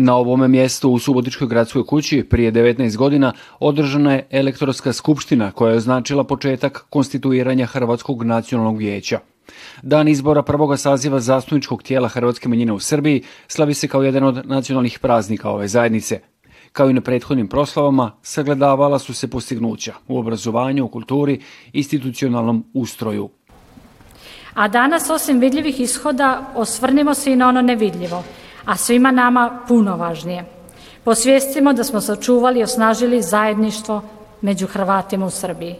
Na ovome mjestu u Subotičkoj gradskoj kući prije 19 godina održana je elektorska skupština koja je označila početak konstituiranja Hrvatskog nacionalnog vijeća. Dan izbora prvoga saziva zastupničkog tijela Hrvatske manjine u Srbiji slavi se kao jedan od nacionalnih praznika ove zajednice. Kao i na prethodnim proslavama, sagledavala su se postignuća u obrazovanju, u kulturi, institucionalnom ustroju. A danas, osim vidljivih ishoda, osvrnimo se i na ono nevidljivo – a svima nama puno važnije. Posvijestimo da smo sačuvali i osnažili zajedništvo među Hrvatima u Srbiji.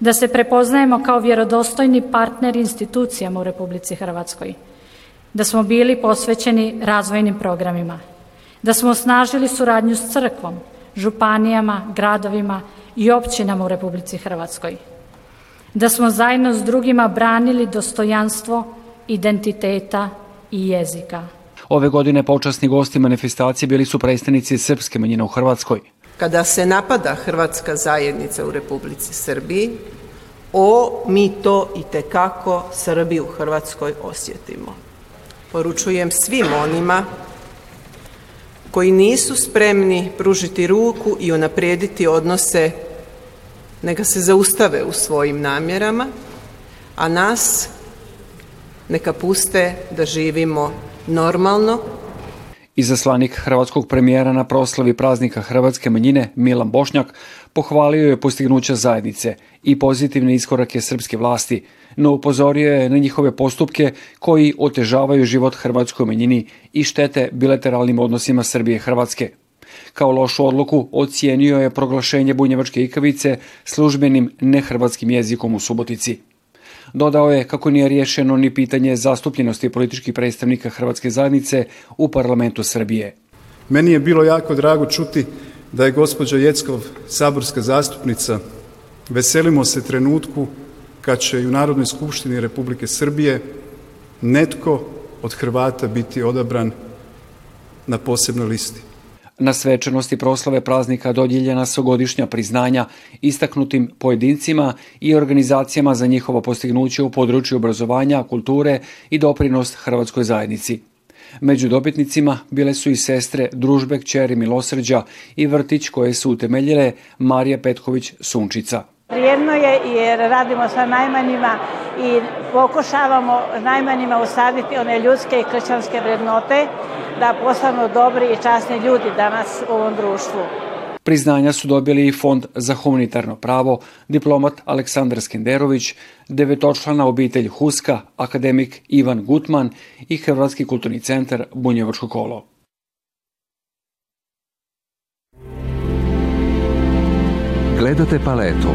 Da se prepoznajemo kao vjerodostojni partner institucijama u Republici Hrvatskoj. Da smo bili posvećeni razvojnim programima. Da smo osnažili suradnju s crkvom, županijama, gradovima i općinama u Republici Hrvatskoj. Da smo zajedno s drugima branili dostojanstvo identiteta i jezika. Ove godine počasni gosti manifestacije bili su predstavnici srpske manjine u Hrvatskoj. Kada se napada hrvatska zajednica u Republici Srbiji, o, mi to i kako Srbi u Hrvatskoj osjetimo. Poručujem svim onima koji nisu spremni pružiti ruku i unaprijediti odnose, neka se zaustave u svojim namjerama, a nas neka puste da živimo normalno. Izaslanik hrvatskog premijera na proslavi praznika hrvatske manjine Milan Bošnjak pohvalio je postignuća zajednice i pozitivne iskorake srpske vlasti, no upozorio je na njihove postupke koji otežavaju život hrvatskoj manjini i štete bilateralnim odnosima Srbije i Hrvatske. Kao lošu odluku ocijenio je proglašenje bunjevačke ikavice službenim nehrvatskim jezikom u Subotici. Dodao je kako nije rješeno ni pitanje zastupljenosti političkih predstavnika Hrvatske zajednice u parlamentu Srbije. Meni je bilo jako drago čuti da je gospođa Jeckov saborska zastupnica. Veselimo se trenutku kad će i u Narodnoj skupštini Republike Srbije netko od Hrvata biti odabran na posebnoj listi. Na svečanosti proslave praznika dodjeljena su godišnja priznanja istaknutim pojedincima i organizacijama za njihovo postignuće u području obrazovanja, kulture i doprinos Hrvatskoj zajednici. Među dobitnicima bile su i sestre Družbek Čeri Milosrđa i Vrtić koje su utemeljile Marija Petković Sunčica. Prijedno je jer radimo sa najmanjima i pokušavamo najmanjima usaditi one ljudske i kršćanske vrednote da postanu dobri i časni ljudi danas u ovom društvu. Priznanja su dobili i Fond za humanitarno pravo, diplomat Aleksandar Skenderović, devetočlana obitelj Huska, akademik Ivan Gutman i Hrvatski kulturni centar Bunjevačko kolo. Gledate paletu.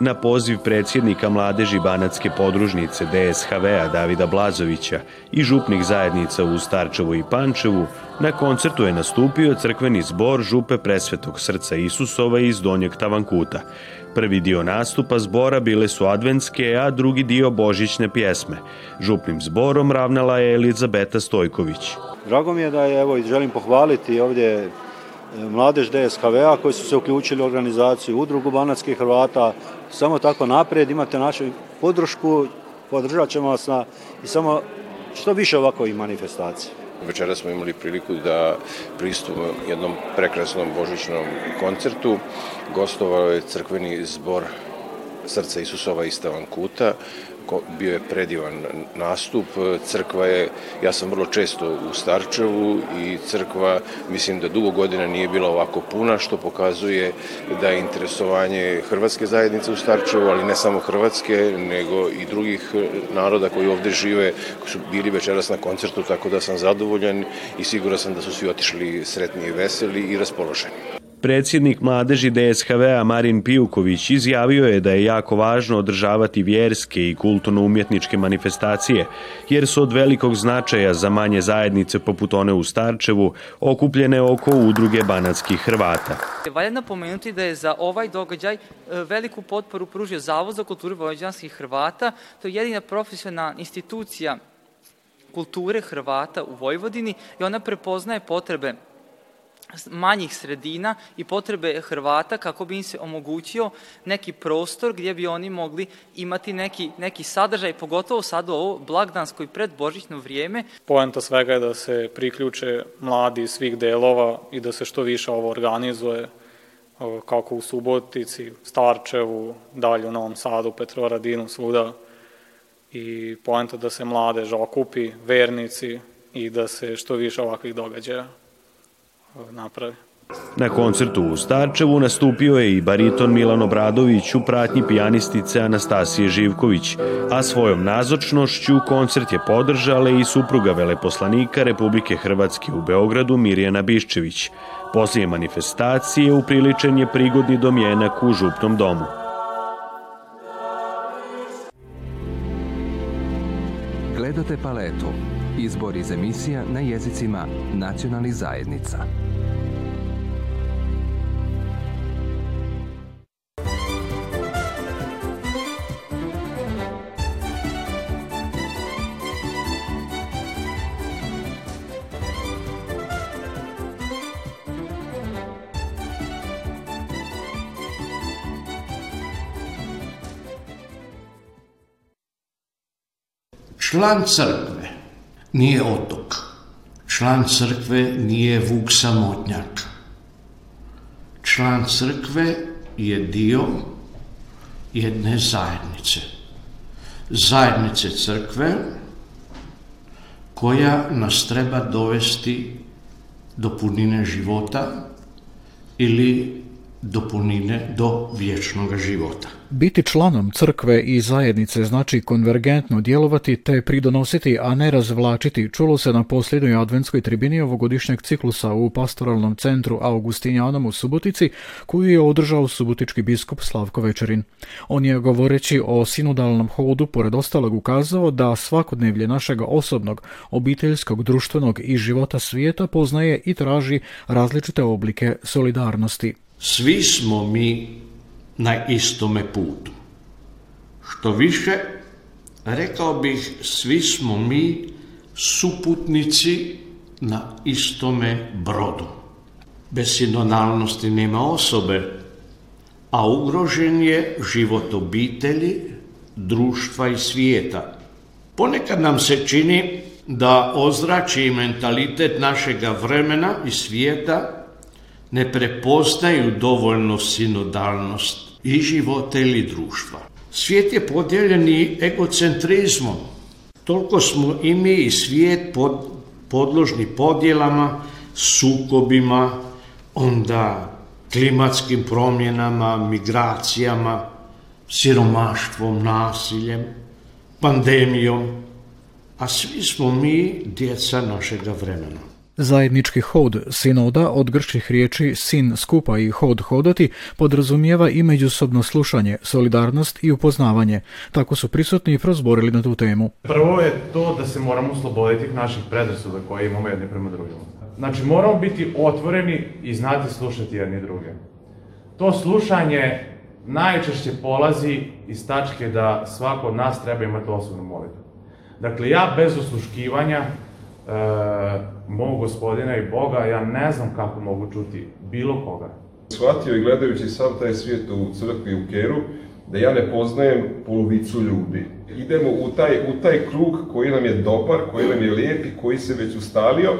na poziv predsjednika mladeži Banatske podružnice DSHV-a Davida Blazovića i župnih zajednica u Starčevu i Pančevu, na koncertu je nastupio crkveni zbor župe Presvetog srca Isusova iz Donjeg Tavankuta. Prvi dio nastupa zbora bile su adventske, a drugi dio božićne pjesme. Župnim zborom ravnala je Elizabeta Stojković. Drago mi je da je, evo, želim pohvaliti ovdje e, mladež DSKV-a koji su se uključili u organizaciju udrugu Banatskih Hrvata, samo tako napred, imate našu podršku, podržat ćemo vas na, i samo što više ovako i manifestacija. Večera smo imali priliku da pristupimo jednom prekrasnom božićnom koncertu. Gostovao je crkveni zbor srca Isusova i Stavankuta, bio je predivan nastup. Crkva je, ja sam vrlo često u Starčevu i crkva mislim da dugo godina nije bila ovako puna, što pokazuje da je interesovanje Hrvatske zajednice u Starčevu, ali ne samo Hrvatske, nego i drugih naroda koji ovde žive, koji su bili večeras na koncertu, tako da sam zadovoljan i siguran sam da su svi otišli sretni i veseli i raspoloženi. Predsjednik mladeži DSHV-a Marin Pijuković izjavio je da je jako važno održavati vjerske i kulturno-umjetničke manifestacije, jer su od velikog značaja za manje zajednice poput one u Starčevu, okupljene oko udruge Banatskih Hrvata. Valja napomenuti da je za ovaj događaj e, veliku potporu pružio Zavod za kulturu vojvođanskih Hrvata, to je jedina profesionalna institucija kulture Hrvata u Vojvodini i ona prepoznaje potrebe manjih sredina i potrebe Hrvata kako bi im se omogućio neki prostor gdje bi oni mogli imati neki, neki sadržaj, pogotovo sad u ovo blagdansko i predbožićno vrijeme. Poenta svega je da se priključe mladi iz svih delova i da se što više ovo organizuje kako u Subotici, Starčevu, dalje u Novom Sadu, Petroradinu, svuda. I poenta da se mladež okupi, vernici i da se što više ovakvih događaja napravi. Na koncertu u Starčevu nastupio je i bariton Milan Obradović u pratnji pijanistice Anastasije Živković, a svojom nazočnošću koncert je podržala i supruga veleposlanika Republike Hrvatske u Beogradu Mirjana Biščević. Poslije manifestacije upriličen je prigodni domjenak u Župnom domu. Gledate paletu. Izbor iz emisija na jezicima nacionalnih zajednica. član crkve nije otok. Član crkve nije Vuk Samotnjak. Član crkve je dio jedne zajednice. Zajednice crkve koja nas treba dovesti do punine života ili do punine, do vječnog života. Biti članom crkve i zajednice znači konvergentno djelovati te pridonositi, a ne razvlačiti, čulo se na posljednjoj adventskoj tribini ovogodišnjeg ciklusa u pastoralnom centru Augustinjanom u Subotici, koju je održao subotički biskup Slavko Večerin. On je govoreći o sinodalnom hodu pored ostalog ukazao da svakodnevlje našeg osobnog, obiteljskog, društvenog i života svijeta poznaje i traži različite oblike solidarnosti. Svi smo mi na istome putu. Što više, rekao bih, svi smo mi suputnici na istome brodu. Bez sinonalnosti nema osobe, a ugrožen je život obitelji, društva i svijeta. Ponekad nam se čini da ozrači mentalitet našega vremena i svijeta ne prepoznaju dovoljno sinodalnost i života ili društva. Svijet je podijeljen i egocentrizmom. Toliko smo i mi i svijet pod, podložni podjelama, sukobima, onda klimatskim promjenama, migracijama, siromaštvom, nasiljem, pandemijom, a svi smo mi djeca našega vremena. Zajednički hod sinoda od grčkih riječi sin skupa i hod hodati podrazumijeva i međusobno slušanje, solidarnost i upoznavanje. Tako su prisutni i prozborili na tu temu. Prvo je to da se moramo osloboditi tih naših predrasuda koje imamo jedni prema drugima. Znači moramo biti otvoreni i znati slušati jedni druge. To slušanje najčešće polazi iz tačke da svako od nas treba imati osobnu molitvu. Dakle, ja bez osluškivanja e, mog gospodina i Boga, ja ne znam kako mogu čuti bilo koga. Shvatio i gledajući sav taj svijet u crkvi u Keru, da ja ne poznajem polovicu ljudi. Idemo u taj, u taj krug koji nam je dobar, koji nam je lijep i koji se već ustalio,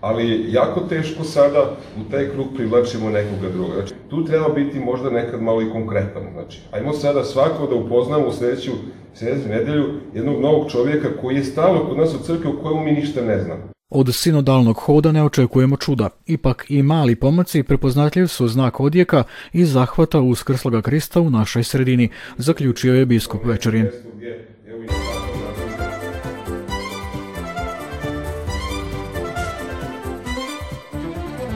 ali jako teško sada u taj krug privlačimo nekoga druga. Znači, tu treba biti možda nekad malo i konkretan. Znači, ajmo sada svako da upoznamo u sledeću sredsku nedelju jednog novog čovjeka koji je stalno kod nas u crkvi o kojemu mi ništa ne znamo. Od sinodalnog hoda ne očekujemo čuda, ipak i mali pomaci prepoznatljiv su znak odjeka i zahvata uskrsloga Krista u našoj sredini, zaključio je biskup Večerin.